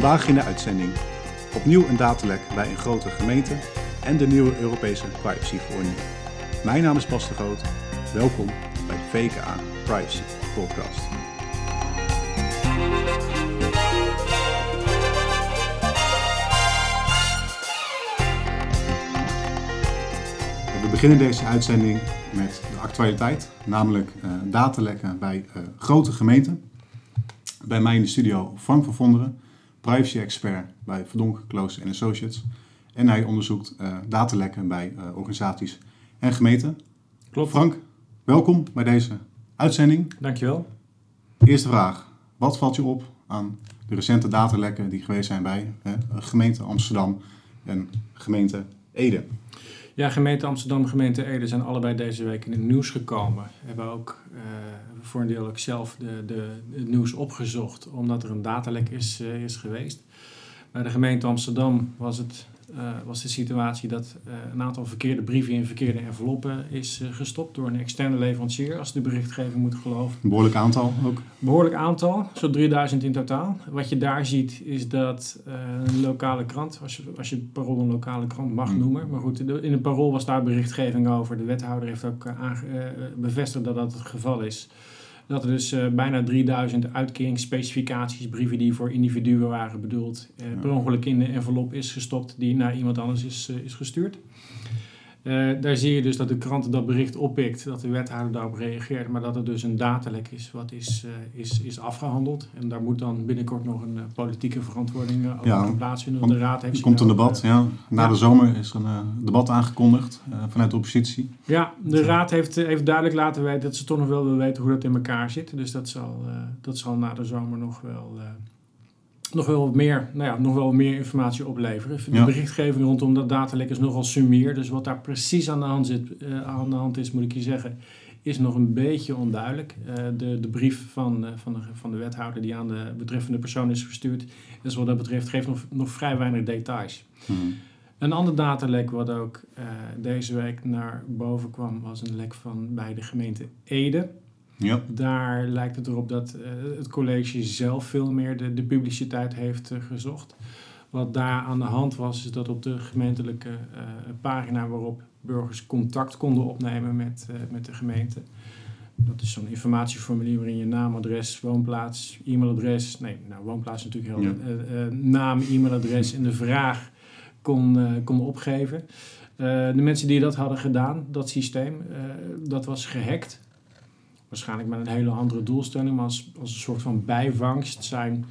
Vandaag in de uitzending. Opnieuw een datalek bij een grote gemeente en de nieuwe Europese privacyverordening. Mijn naam is Bas de Groot. Welkom bij de VKA Privacy Podcast. We beginnen deze uitzending met de actualiteit, namelijk uh, datalekken bij uh, grote gemeenten. Bij mij in de studio Frank van Vonderen, privacy-expert bij Verdonk, Close Associates. En hij onderzoekt uh, datalekken bij organisaties en gemeenten. Klopt. Frank, welkom bij deze uitzending. Dankjewel. Eerste vraag. Wat valt je op aan de recente datalekken die geweest zijn bij gemeente Amsterdam en gemeente Ede? Ja, gemeente Amsterdam en gemeente Ede zijn allebei deze week in het nieuws gekomen. Hebben ook uh, voor een deel ook zelf de, de, het nieuws opgezocht, omdat er een datalek is, uh, is geweest. Bij de gemeente Amsterdam was, het, uh, was de situatie dat een aantal verkeerde brieven in verkeerde enveloppen is gestopt door een externe leverancier, als de berichtgeving moet geloven. Een behoorlijk aantal ook? Behoorlijk aantal, zo'n 3000 in totaal. Wat je daar ziet is dat een lokale krant, als je, als je het parool een lokale krant mag noemen, maar goed, in het parool was daar berichtgeving over. De wethouder heeft ook bevestigd dat dat het geval is. Dat er dus uh, bijna 3000 uitkeringsspecificaties, brieven die voor individuen waren bedoeld, uh, per ongeluk in de envelop is gestopt die naar iemand anders is, is gestuurd. Uh, daar zie je dus dat de krant dat bericht oppikt, dat de wethouder daarop reageert, maar dat er dus een datalek is wat is, uh, is, is afgehandeld. En daar moet dan binnenkort nog een uh, politieke verantwoording over ja, plaatsvinden. Want de raad heeft er komt een debat, ja. Na ja. de zomer is er een debat aangekondigd vanuit de oppositie. Ja, de raad heeft, heeft duidelijk laten weten dat ze toch nog wel willen weten hoe dat in elkaar zit. Dus dat zal, dat zal na de zomer nog wel nog wel meer, nou ja, nog wel meer informatie opleveren. De ja. berichtgeving rondom dat datalek is nogal sumier. Dus wat daar precies aan de hand, zit, uh, aan de hand is, moet ik je zeggen, is nog een beetje onduidelijk. Uh, de, de brief van, uh, van, de, van de wethouder die aan de betreffende persoon is gestuurd, dus wat dat betreft geeft nog, nog vrij weinig details. Hmm. Een ander datalek wat ook deze week naar boven kwam, was een lek van bij de gemeente Ede. Ja. Daar lijkt het erop dat uh, het college zelf veel meer de, de publiciteit heeft uh, gezocht. Wat daar aan de hand was, is dat op de gemeentelijke uh, pagina waarop burgers contact konden opnemen met, met de gemeente. Dat is zo'n informatieformulier waarin je naam, adres, woonplaats, e-mailadres. Nee, nou, woonplaats natuurlijk heel. Ja. naam, e-mailadres en de vraag kon, kon opgeven. de mensen die dat hadden gedaan, dat systeem, dat was gehackt waarschijnlijk met een hele andere doelstelling, maar als, als een soort van bijvangst zijn,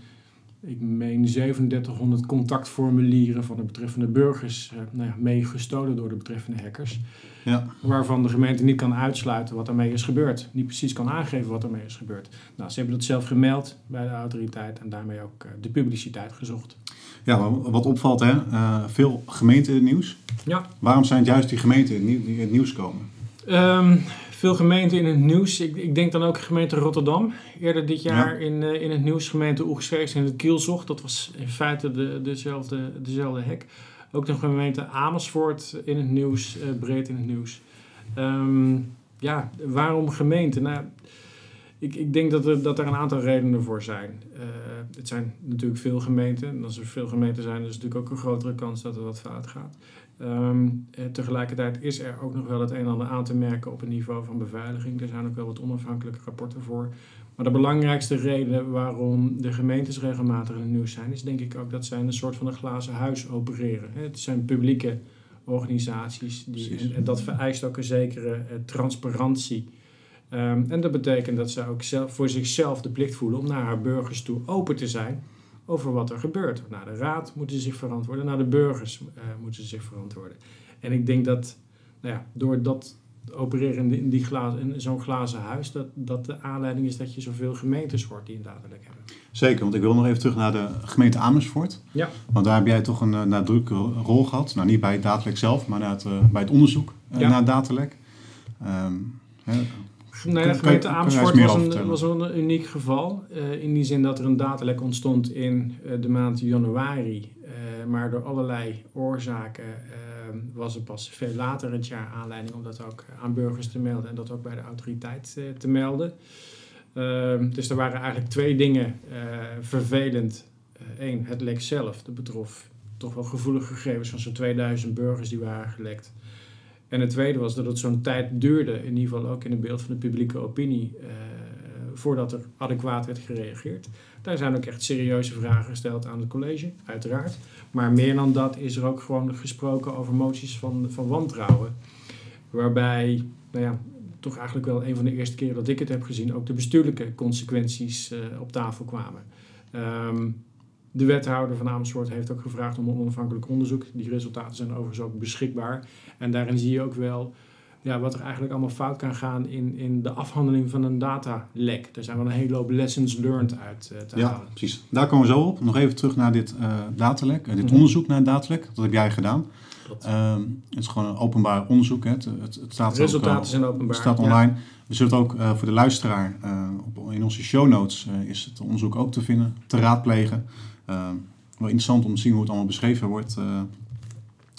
ik meen 3700 contactformulieren van de betreffende burgers eh, nou ja, mee gestolen door de betreffende hackers. Ja. Waarvan de gemeente niet kan uitsluiten wat ermee is gebeurd. Niet precies kan aangeven wat ermee is gebeurd. Nou, ze hebben dat zelf gemeld bij de autoriteit en daarmee ook uh, de publiciteit gezocht. Ja, wat opvalt, hè? Uh, veel gemeenten in het nieuws. Ja. Waarom zijn het juist die gemeenten die in het nieuws komen? Um, veel gemeenten in het nieuws. Ik, ik, denk dan ook gemeente Rotterdam. Eerder dit jaar ja. in, uh, in het nieuws gemeente Oegstreeks in het Kielzocht. Dat was in feite de, dezelfde, dezelfde hek. Ook de gemeente Amersfoort in het nieuws, uh, breed in het nieuws. Um, ja, waarom gemeenten? Nou, ik, ik denk dat er, dat er een aantal redenen voor zijn. Uh, het zijn natuurlijk veel gemeenten. En als er veel gemeenten zijn, is er natuurlijk ook een grotere kans dat er wat fout gaat. Um, tegelijkertijd is er ook nog wel het een en ander aan te merken op het niveau van beveiliging. Er zijn ook wel wat onafhankelijke rapporten voor. Maar de belangrijkste reden waarom de gemeentes regelmatig in het nieuws zijn, is denk ik ook dat zij een soort van een glazen huis opereren. Het zijn publieke organisaties die, en, en, dat vereist ook een zekere uh, transparantie. Um, en dat betekent dat ze ook zelf, voor zichzelf de plicht voelen om naar haar burgers toe open te zijn over wat er gebeurt. Naar de raad moeten ze zich verantwoorden, naar de burgers uh, moeten ze zich verantwoorden. En ik denk dat nou ja, door dat opereren in, die, glazen, in zo'n glazen huis, dat, dat de aanleiding is dat je zoveel gemeentes hoort die een daadwerkelijk hebben. Zeker, want ik wil nog even terug naar de gemeente Amersfoort. Ja. Want daar heb jij toch een uh, nadrukkelijke rol gehad. Nou, niet bij het datalek zelf, maar het, uh, bij het onderzoek uh, ja. naar datalek. Um, Nee, de gemeente Amersfoort was een, was een uniek geval. Uh, in die zin dat er een datalek ontstond in uh, de maand januari. Uh, maar door allerlei oorzaken was er pas veel later het jaar aanleiding om dat ook aan burgers te melden en dat ook bij de autoriteit te melden. dus er waren eigenlijk twee dingen vervelend Eén, het lek zelf. Dat betrof toch wel gevoelige gegevens van zo'n 2000 burgers die waren gelekt. En het tweede was dat het zo'n tijd duurde, in ieder geval ook in het beeld van de publieke opinie, uh, voordat er adequaat werd gereageerd. Daar zijn ook echt serieuze vragen gesteld aan het college, uiteraard. Maar meer dan dat is er ook gewoon gesproken over moties van, van wantrouwen. Waarbij, nou ja, toch eigenlijk wel een van de eerste keren dat ik het heb gezien, ook de bestuurlijke consequenties uh, op tafel kwamen. Um, de wethouder van Amersfoort heeft ook gevraagd om een onafhankelijk onderzoek. Die resultaten zijn overigens ook beschikbaar. En daarin zie je ook wel ja, wat er eigenlijk allemaal fout kan gaan in, in de afhandeling van een datalek. Er zijn wel een hele hoop lessons learned uit uh, te ja, halen. precies. Daar komen we zo op. Nog even terug naar dit uh, datalek, uh, dit mm-hmm. onderzoek naar het datalek. Dat heb jij gedaan. Um, het is gewoon een openbaar onderzoek. Hè. Het, het, het staat de resultaten ook, zijn openbaar. Het staat online. Ja. We zullen het ook voor de luisteraar op, in onze show notes is het onderzoek ook te vinden, te raadplegen. Uh, wel interessant om te zien hoe het allemaal beschreven wordt, uh,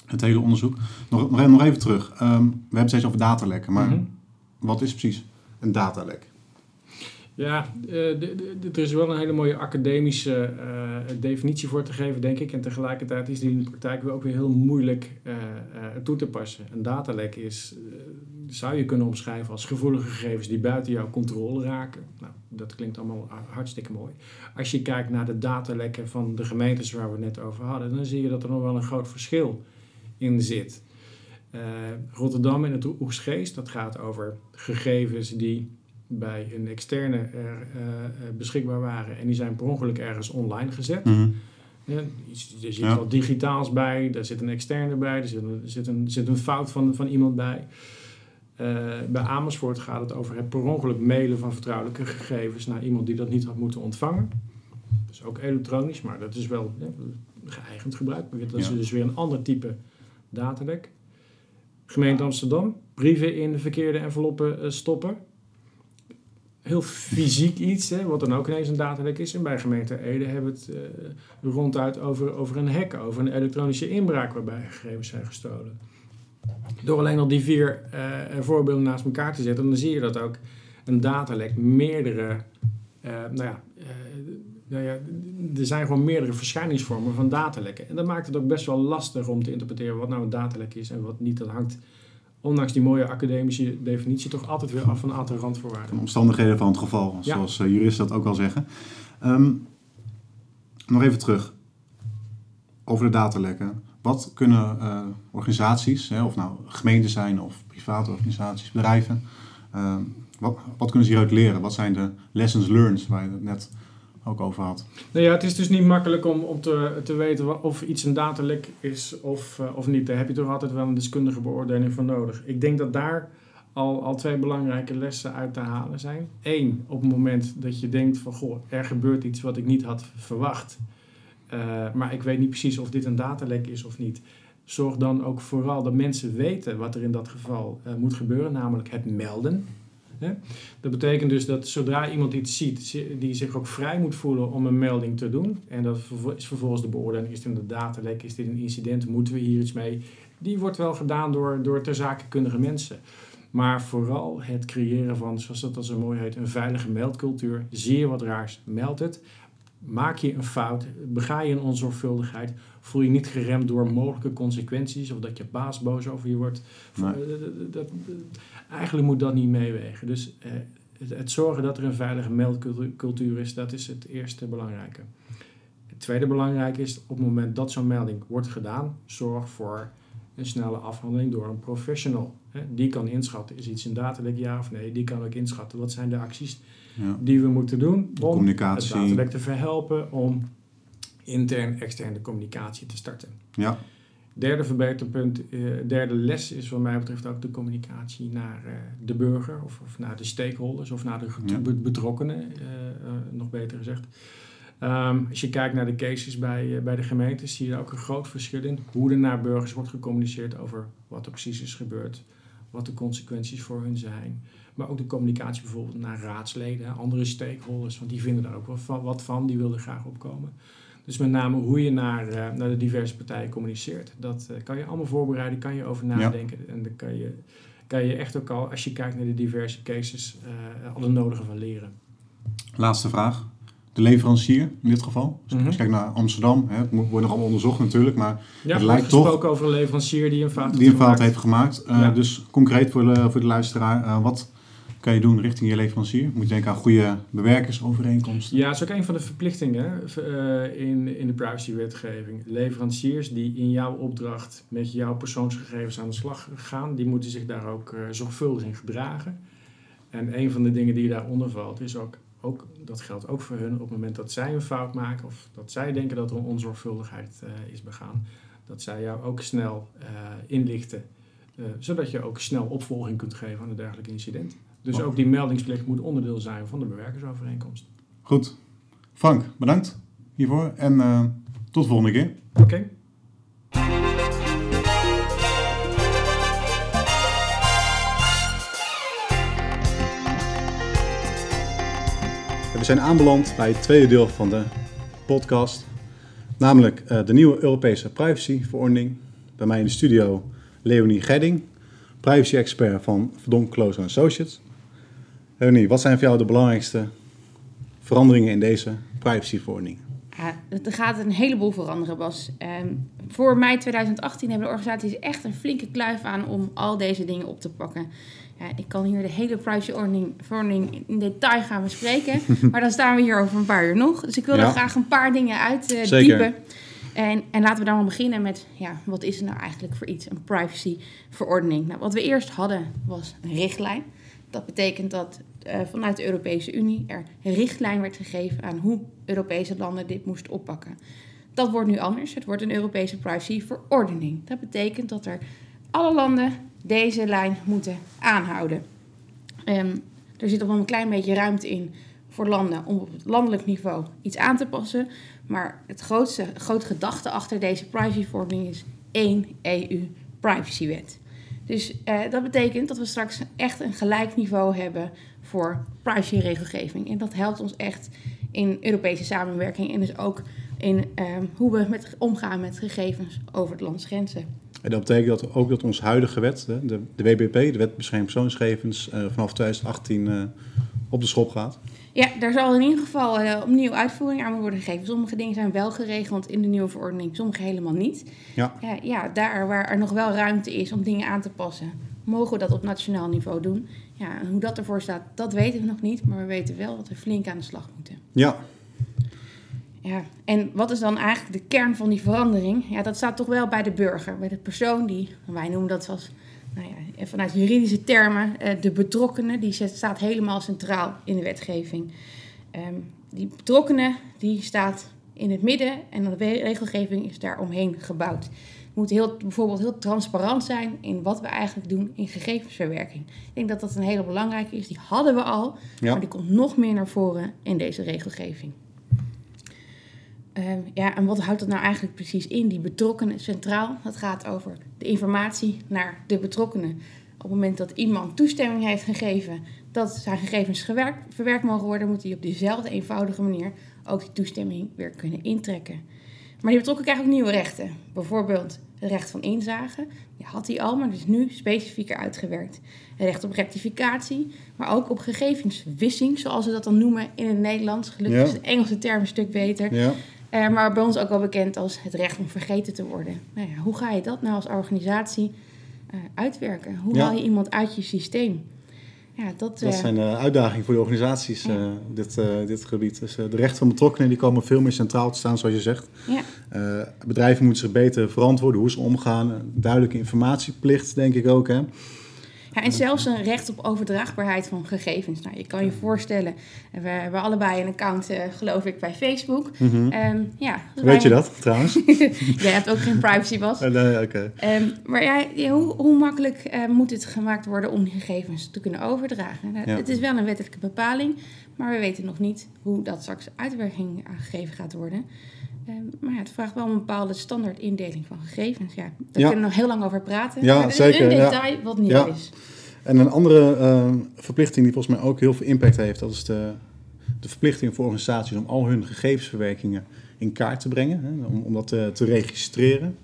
het hele onderzoek. Nog, nog, nog even terug. Um, we hebben het steeds over datalekken, maar mm-hmm. wat is precies een datalek? Ja, uh, er is wel een hele mooie academische uh, definitie voor te geven, denk ik. En tegelijkertijd is die in de praktijk ook weer heel moeilijk uh, toe te passen. Een datalek is, zou je kunnen omschrijven als gevoelige gegevens die buiten jouw controle raken. Nou, dat klinkt allemaal hartstikke mooi. Als je kijkt naar de datalekken van de gemeentes waar we het net over hadden, dan zie je dat er nog wel een groot verschil in zit. Rotterdam en het Oegsgeest, dat gaat over gegevens die bij een externe er, uh, beschikbaar waren en die zijn per ongeluk ergens online gezet. Mm -hmm. ja, er zit ja. wat digitaals bij, daar zit een externe bij, er zit een, er zit een, zit een fout van, van iemand bij. Uh, bij Amersfoort gaat het over het per ongeluk mailen van vertrouwelijke gegevens naar iemand die dat niet had moeten ontvangen. Dus ook elektronisch, maar dat is wel geëigend gebruik. Dat is dus weer een ander type datalek. Gemeente Amsterdam, brieven in de verkeerde enveloppen stoppen heel fysiek iets, hè, wat dan ook ineens een datalek is. En bij gemeente Ede hebben we het uh, ronduit over, over een hack, over een elektronische inbraak waarbij gegevens zijn gestolen. Door alleen al die vier uh, voorbeelden naast elkaar te zetten, dan zie je dat ook een datalek meerdere, uh, nou ja, nou ja, er zijn gewoon meerdere verschijningsvormen van datalekken. En dat maakt het ook best wel lastig om te interpreteren wat nou een datalek is en wat niet. Dat hangt ondanks die mooie academische definitie, toch altijd weer af van een aantal randvoorwaarden. De omstandigheden van het geval, zoals juristen dat ook al zeggen. Um, nog even terug over de datalekken. Wat kunnen uh, organisaties, hè, of nou gemeenten zijn of private organisaties, bedrijven, uh, wat, wat kunnen ze hieruit leren? Wat zijn de lessons learned waar je het net ook over had. Nou ja, het is dus niet makkelijk om, om te, te weten of iets een datalek is of, uh, of niet. Daar heb je toch altijd wel een deskundige beoordeling voor nodig. Ik denk dat daar al, al twee belangrijke lessen uit te halen zijn. Eén, op het moment dat je denkt van goh, er gebeurt iets wat ik niet had verwacht. Uh, maar ik weet niet precies of dit een datalek is of niet. Zorg dan ook vooral dat mensen weten wat er in dat geval uh, moet gebeuren, namelijk het melden. Dat betekent dus dat zodra iemand iets ziet, die zich ook vrij moet voelen om een melding te doen. En dat is vervolgens de beoordeling, is dit een datalek, is dit een incident, moeten we hier iets mee? Die wordt wel gedaan door, door ter mensen. Maar vooral het creëren van, zoals dat zo mooi heet, een veilige meldcultuur. Je wat raars, meld het. Maak je een fout, bega je een onzorgvuldigheid, voel je niet geremd door mogelijke consequenties of dat je baas boos over je wordt. Nee. Dat, eigenlijk moet dat niet meewegen. Dus eh, het, het, zorgen dat er een veilige meldcultuur is, dat is het eerste belangrijke. Het tweede belangrijke is op het moment dat zo'n melding wordt gedaan, zorg voor een snelle afhandeling door een professional. Die kan inschatten, is iets een datalek ja of nee? Die kan ook inschatten, wat zijn de acties ja. die we moeten doen om het datalek te verhelpen, om intern, externe communicatie te starten. Ja. Derde verbeterpunt, uh, derde les is wat mij betreft ook de communicatie naar uh, de burger of, of, naar de stakeholders of naar de ja. betrokkenen, uh, nog beter gezegd. Um, als je kijkt naar de cases bij, bij de gemeentes, zie je ook een groot verschil in hoe er naar burgers wordt gecommuniceerd over wat er precies is gebeurd, wat de consequenties voor hun zijn. Maar ook de communicatie bijvoorbeeld naar raadsleden, andere stakeholders, want die vinden daar ook wel wat van, die willen graag opkomen. Dus met name hoe je naar, uh, naar de diverse partijen communiceert. Dat uh, kan je allemaal voorbereiden, kan je over nadenken. Ja. En daar kan je, kan je echt ook al, als je kijkt naar de diverse cases, uh, alle nodige van leren. Laatste vraag. de leverancier in dit geval. Dus als je kijkt naar Amsterdam, hè, het moet- wordt nog allemaal onderzocht natuurlijk, maar Ja, Het lijkt toch- gesproken over een leverancier die een fout die een fout heeft gemaakt. Eh, Ja. Dus concreet voor de, voor de luisteraar, eh, wat kan je doen richting je leverancier? Moet je denken aan goede bewerkersovereenkomsten. Ja, dat is ook een van de verplichtingen eh, in, in de privacywetgeving. Leveranciers die in jouw opdracht met jouw persoonsgegevens aan de slag gaan, die moeten zich daar ook eh, zorgvuldig in gedragen. En een van de dingen die daaronder valt is ook, ook, dat geldt ook voor hun, op het moment dat zij een fout maken of dat zij denken dat er een onzorgvuldigheid eh, is begaan, dat zij jou ook snel inlichten, zodat je ook snel opvolging kunt geven aan een dergelijk incident. Dus Oh. ook die meldingsplicht moet onderdeel zijn van de bewerkersovereenkomst. Goed. Frank, bedankt hiervoor en eh, tot de volgende keer. Oké. We zijn aanbeland bij het tweede deel van de podcast, namelijk eh, de nieuwe Europese privacyverordening. Bij mij in de studio Leonie Gedding, privacy-expert van Verdonk Close Associates. Leonie, wat zijn voor jou de belangrijkste veranderingen in deze privacyverordening? Ja, er gaat een heleboel veranderen, Bas. Ehm, voor mei 2018 hebben de organisaties echt een flinke kluif aan om al deze dingen op te pakken. Ja, ik kan hier de hele privacyverordening verordening in detail gaan bespreken, maar dan staan we hier over een paar uur nog. Dus ik wil Ja. er graag een paar dingen uitdiepen. Zeker. en, en laten we dan maar beginnen met, ja, wat is er nou eigenlijk voor iets, een privacyverordening? Nou, wat we eerst hadden was een richtlijn. Dat betekent dat eh, vanuit de Europese Unie er richtlijn werd gegeven aan hoe Europese landen dit moesten oppakken. Dat wordt nu anders. Het wordt een Europese privacyverordening. Dat betekent dat er alle landen deze lijn moeten aanhouden. Ehm, er zit nog wel een klein beetje ruimte in voor landen om op het landelijk niveau iets aan te passen. Maar het grootste grote gedachte achter deze privacyverordening is één EU-privacywet. Dus eh, dat betekent dat we straks echt een gelijk niveau hebben voor privacyregelgeving. En dat helpt ons echt in Europese samenwerking en dus ook in ehm, hoe we met, omgaan met gegevens over het landsgrenzen. En dat betekent dat ook dat onze huidige wet, de, de, de WBP, de Wet Bescherming Persoonsgegevens, eh, vanaf 2018 eh, op de schop gaat. Ja, daar zal in ieder geval eh, opnieuw uitvoering aan worden gegeven. Sommige dingen zijn wel geregeld in de nieuwe verordening, sommige helemaal niet. Ja. Ja, ja, daar waar er nog wel ruimte is om dingen aan te passen, mogen we dat op nationaal niveau doen. Ja, en hoe dat ervoor staat, dat weten we nog niet, maar we weten wel dat we flink aan de slag moeten. Ja, Ja, en wat is dan eigenlijk de kern van die verandering? Ja, dat staat toch wel bij de burger, bij de persoon die, wij noemen dat als, nou ja, vanuit juridische termen, eh, de betrokkenen, die staat helemaal centraal in de wetgeving. Ehm, die betrokkenen, die staat in het midden en de regelgeving is daar omheen gebouwd. We moeten heel, bijvoorbeeld heel transparant zijn in wat we eigenlijk doen in gegevensverwerking. Ik denk dat dat een hele belangrijke is. Die hadden we al, Ja. maar die komt nog meer naar voren in deze regelgeving. Ehm, ja, en wat houdt dat nou eigenlijk precies in? Die betrokkenen centraal. Dat gaat over de informatie naar de betrokkenen. Op het moment dat iemand toestemming heeft gegeven dat zijn gegevens gewerkt, verwerkt mogen worden, moet hij op dezelfde eenvoudige manier ook die toestemming weer kunnen intrekken. Maar die betrokken krijgen ook nieuwe rechten. Bijvoorbeeld het recht van inzage. Die had hij al, maar dat is nu specifieker uitgewerkt. Het recht op rectificatie, maar ook op gegevenswissing, zoals ze dat dan noemen in het Nederlands. Gelukkig Ja. is de Engelse term een stuk beter. ja. Eh, maar bij ons ook wel bekend als het recht om vergeten te worden. Nou ja, hoe ga je dat nou als organisatie eh, uitwerken? Hoe Ja. haal je iemand uit je systeem? Ja, dat, Dat eh, zijn uitdagingen voor de organisaties Ja. op dit, dit gebied. Dus de rechten van betrokkenen die komen veel meer centraal te staan, zoals je zegt. ja, bedrijven moeten zich beter verantwoorden hoe ze omgaan. Duidelijke informatieplicht, denk ik ook. Hè? Ja, en zelfs een recht op overdraagbaarheid van gegevens. Nou, je kan je voorstellen, we hebben allebei een account, eh, geloof ik, bij Facebook. Ehm, ja, Mhm. Weet je dat trouwens? Jij hebt ook geen privacy, Bas. Eh, nee, oké. Ehm, maar ja, hoe, hoe makkelijk eh, moet het gemaakt worden om gegevens te kunnen overdragen? Nou, Ja. Het is wel een wettelijke bepaling, maar we weten nog niet hoe dat straks uitwerking aangegeven gaat worden. Ehm, maar ja, het vraagt wel een bepaalde standaard indeling van gegevens. Ja, daar kunnen we nog heel lang over praten. Ja, maar zeker, een detail wat nieuw Ja. is. En een andere eh, verplichting die volgens mij ook heel veel impact heeft, dat is de, de verplichting voor organisaties om al hun gegevensverwerkingen in kaart te brengen, hè, om, om dat te, te registreren.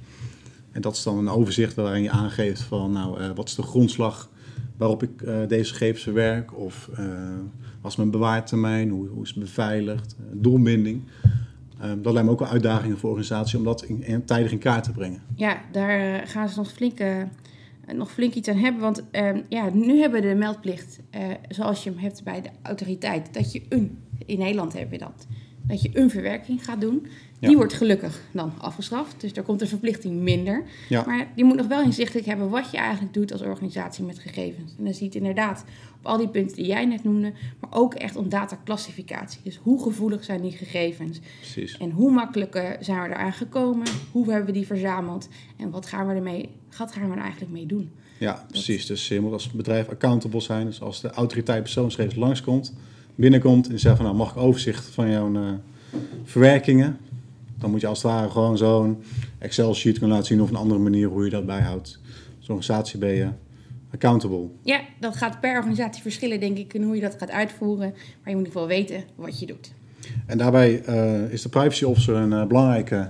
En dat is dan een overzicht waarin je aangeeft van, nou, eh, wat is de grondslag waarop ik eh, deze gegevens verwerk? Of uh, wat is mijn bewaartermijn? Hoe, hoe is het beveiligd? doelbinding. Ehm, dat lijkt me ook wel uitdagingen voor organisatie om dat in, tijdig in kaart te brengen. Ja, daar gaan ze nog flink, nog flink iets aan hebben. Want ehm, ja, nu hebben we de meldplicht zoals je hem hebt bij de autoriteit. Dat je een, in Nederland heb je dat, dat je een verwerking gaat doen. Die wordt gelukkig dan afgeschaft. Dus daar komt de verplichting minder. Maar je moet nog wel inzichtelijk hebben wat je eigenlijk doet als organisatie met gegevens. En dan ziet inderdaad op al die punten die jij net noemde, maar ook echt om dataclassificatie. Dus hoe gevoelig zijn die gegevens? Precies. En hoe makkelijk eh, zijn we eraan gekomen? Hoe hebben we die verzameld? En wat gaan we, ermee, wat gaan we er eigenlijk mee doen? Ja, precies. Dus je moet als bedrijf accountable zijn. Dus als de autoriteit persoonsgegevens langskomt, binnenkomt en zegt van nou mag ik overzicht van jouw uh, verwerkingen dan moet je als het ware gewoon zo'n Excel-sheet kunnen laten zien of een andere manier hoe je dat bijhoudt. Zo'n organisatie ben je accountable. Ja, dat gaat per organisatie verschillen, denk ik, en hoe je dat gaat uitvoeren. Maar je moet in ieder geval weten wat je doet. En daarbij uh, is de privacy officer een uh, belangrijke,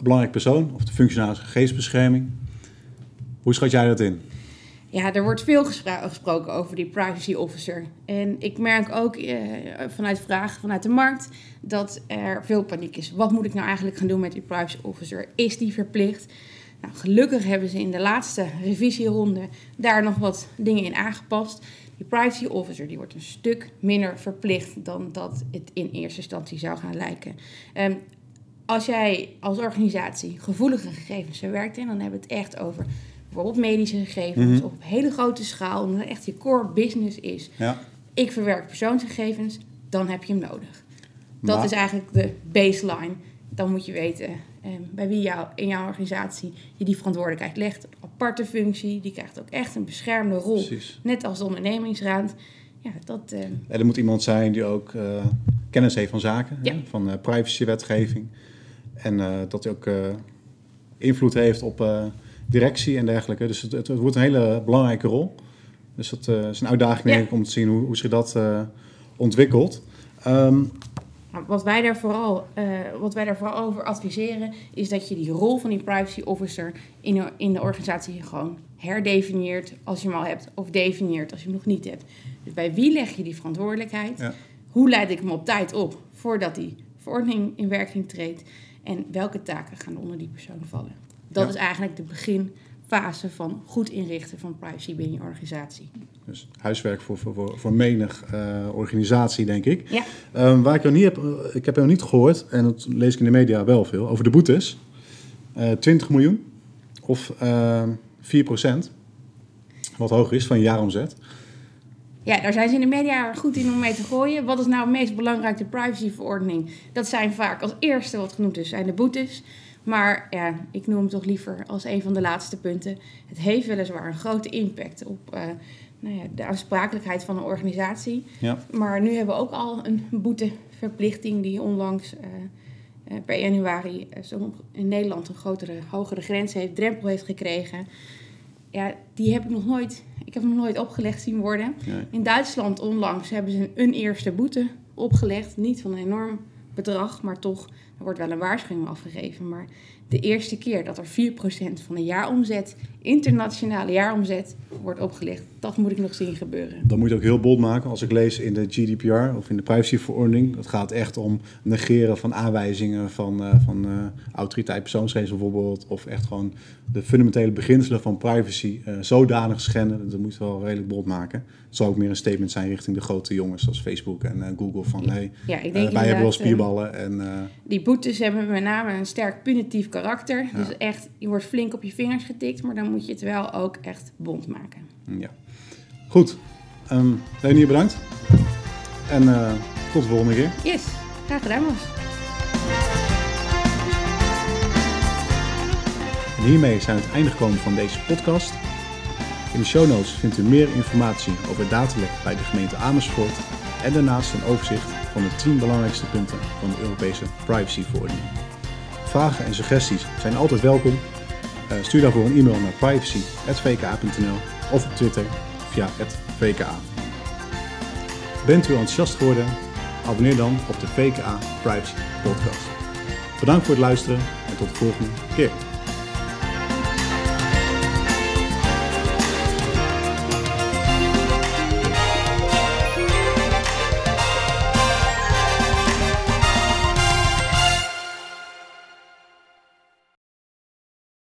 belangrijk persoon, of de functionaris gegevensbescherming. Hoe schat jij dat in? Ja, er wordt veel gesproken over die privacy officer. En ik merk ook eh, vanuit vragen vanuit de markt dat er veel paniek is. Wat moet ik nou eigenlijk gaan doen met die privacy officer? Is die verplicht? Nou, gelukkig hebben ze in de laatste revisieronde daar nog wat dingen in aangepast. Die privacy officer die wordt een stuk minder verplicht dan dat het in eerste instantie zou gaan lijken. Um, als jij als organisatie gevoelige gegevens verwerkt, en dan hebben we het echt over bijvoorbeeld medische gegevens mhm. op hele grote schaal, omdat het echt je core business is. Ja. Ik verwerk persoonsgegevens, dan heb je hem nodig. Dat is eigenlijk de baseline. Dan moet je weten eh, bij wie jou, in jouw organisatie je die verantwoordelijkheid legt. Een aparte functie, die krijgt ook echt een beschermde rol. Precies. Net als de ondernemingsraad. Ja, dat, uh... er moet iemand zijn die ook uh, kennis heeft van zaken, ja. van uh, privacywetgeving. En dat hij ook invloed heeft op directie en dergelijke. Dus het, het, wordt een hele belangrijke rol. Dus dat uh, is een uitdaging denk ik om te zien hoe, hoe zich dat uh, ontwikkelt. Um, wat wij, daar vooral, uh, wat wij daar vooral over adviseren, is dat je die rol van die privacy officer in de, in de organisatie gewoon herdefinieert als je hem al hebt, of definieert als je hem nog niet hebt. Dus bij wie leg je die verantwoordelijkheid? Ja. Hoe leid ik hem op tijd op voordat die verordening in werking treedt? En welke taken gaan onder die persoon vallen? Dat is eigenlijk de beginfase van goed inrichten van privacy binnen je organisatie. Dus huiswerk voor, voor, voor menig uh, organisatie, denk ik. Ja. Um, waar ik nog niet heb, eh, ik heb nog niet gehoord, en dat lees ik in de media wel veel, over de boetes. Uh, eh, 20 miljoen of uh, 4 procent, wat hoger is van je jaaromzet. Ja, daar zijn ze in de media goed in om mee te gooien. Wat is nou het meest belangrijke privacyverordening? Dat zijn vaak als eerste wat genoemd is, zijn de boetes. Maar ja, ik noem hem toch liever als een van de laatste punten. Het heeft weliswaar een grote impact op uh, nou ja, de aansprakelijkheid van een organisatie. Ja. Maar nu hebben we ook al een boeteverplichting die onlangs uh, uh, per januari in Nederland een grotere, hogere grens heeft, drempel heeft gekregen. Ja, die heb ik nog nooit, ik heb nog nooit opgelegd zien worden. In Duitsland onlangs hebben ze een eerste boete opgelegd. Niet van een enorm bedrag, maar toch er wordt wel een waarschuwing afgegeven, maar de eerste keer dat er 4% van de jaaromzet, internationale jaaromzet, wordt opgelicht, dat moet ik nog zien gebeuren. Dat moet je ook heel bold maken. Als ik lees in de GDPR of in de privacyverordening, dat gaat echt om negeren van aanwijzingen van, uh, van uh, autoriteit persoonsgegevens bijvoorbeeld, of echt gewoon de fundamentele beginselen van privacy uh, zodanig schenden. Dat moet je wel redelijk bold maken. Het zou ook meer een statement zijn richting de grote jongens zoals Facebook en Google van hey, ja, wij hebben wel spierballen. En, die boetes hebben met name een sterk punitief karakter. Dus echt, je wordt flink op je vingers getikt, maar dan moet je het wel ook echt bond maken. Ja. Goed. Um, Leni, bedankt. En uh, tot de volgende keer. Yes, graag gedaan. En hiermee zijn we het einde gekomen van deze podcast. In de show notes vindt u meer informatie over datalek bij de gemeente Amersfoort en daarnaast een overzicht van de 10 belangrijkste punten van de Europese privacyverordening. Vragen en suggesties zijn altijd welkom. Uh, stuur daarvoor een e-mail naar privacy.vka.nl of op Twitter via VKA. Bent u enthousiast geworden? Abonneer dan op de VKA Privacy Podcast. Bedankt voor het luisteren en tot de volgende keer.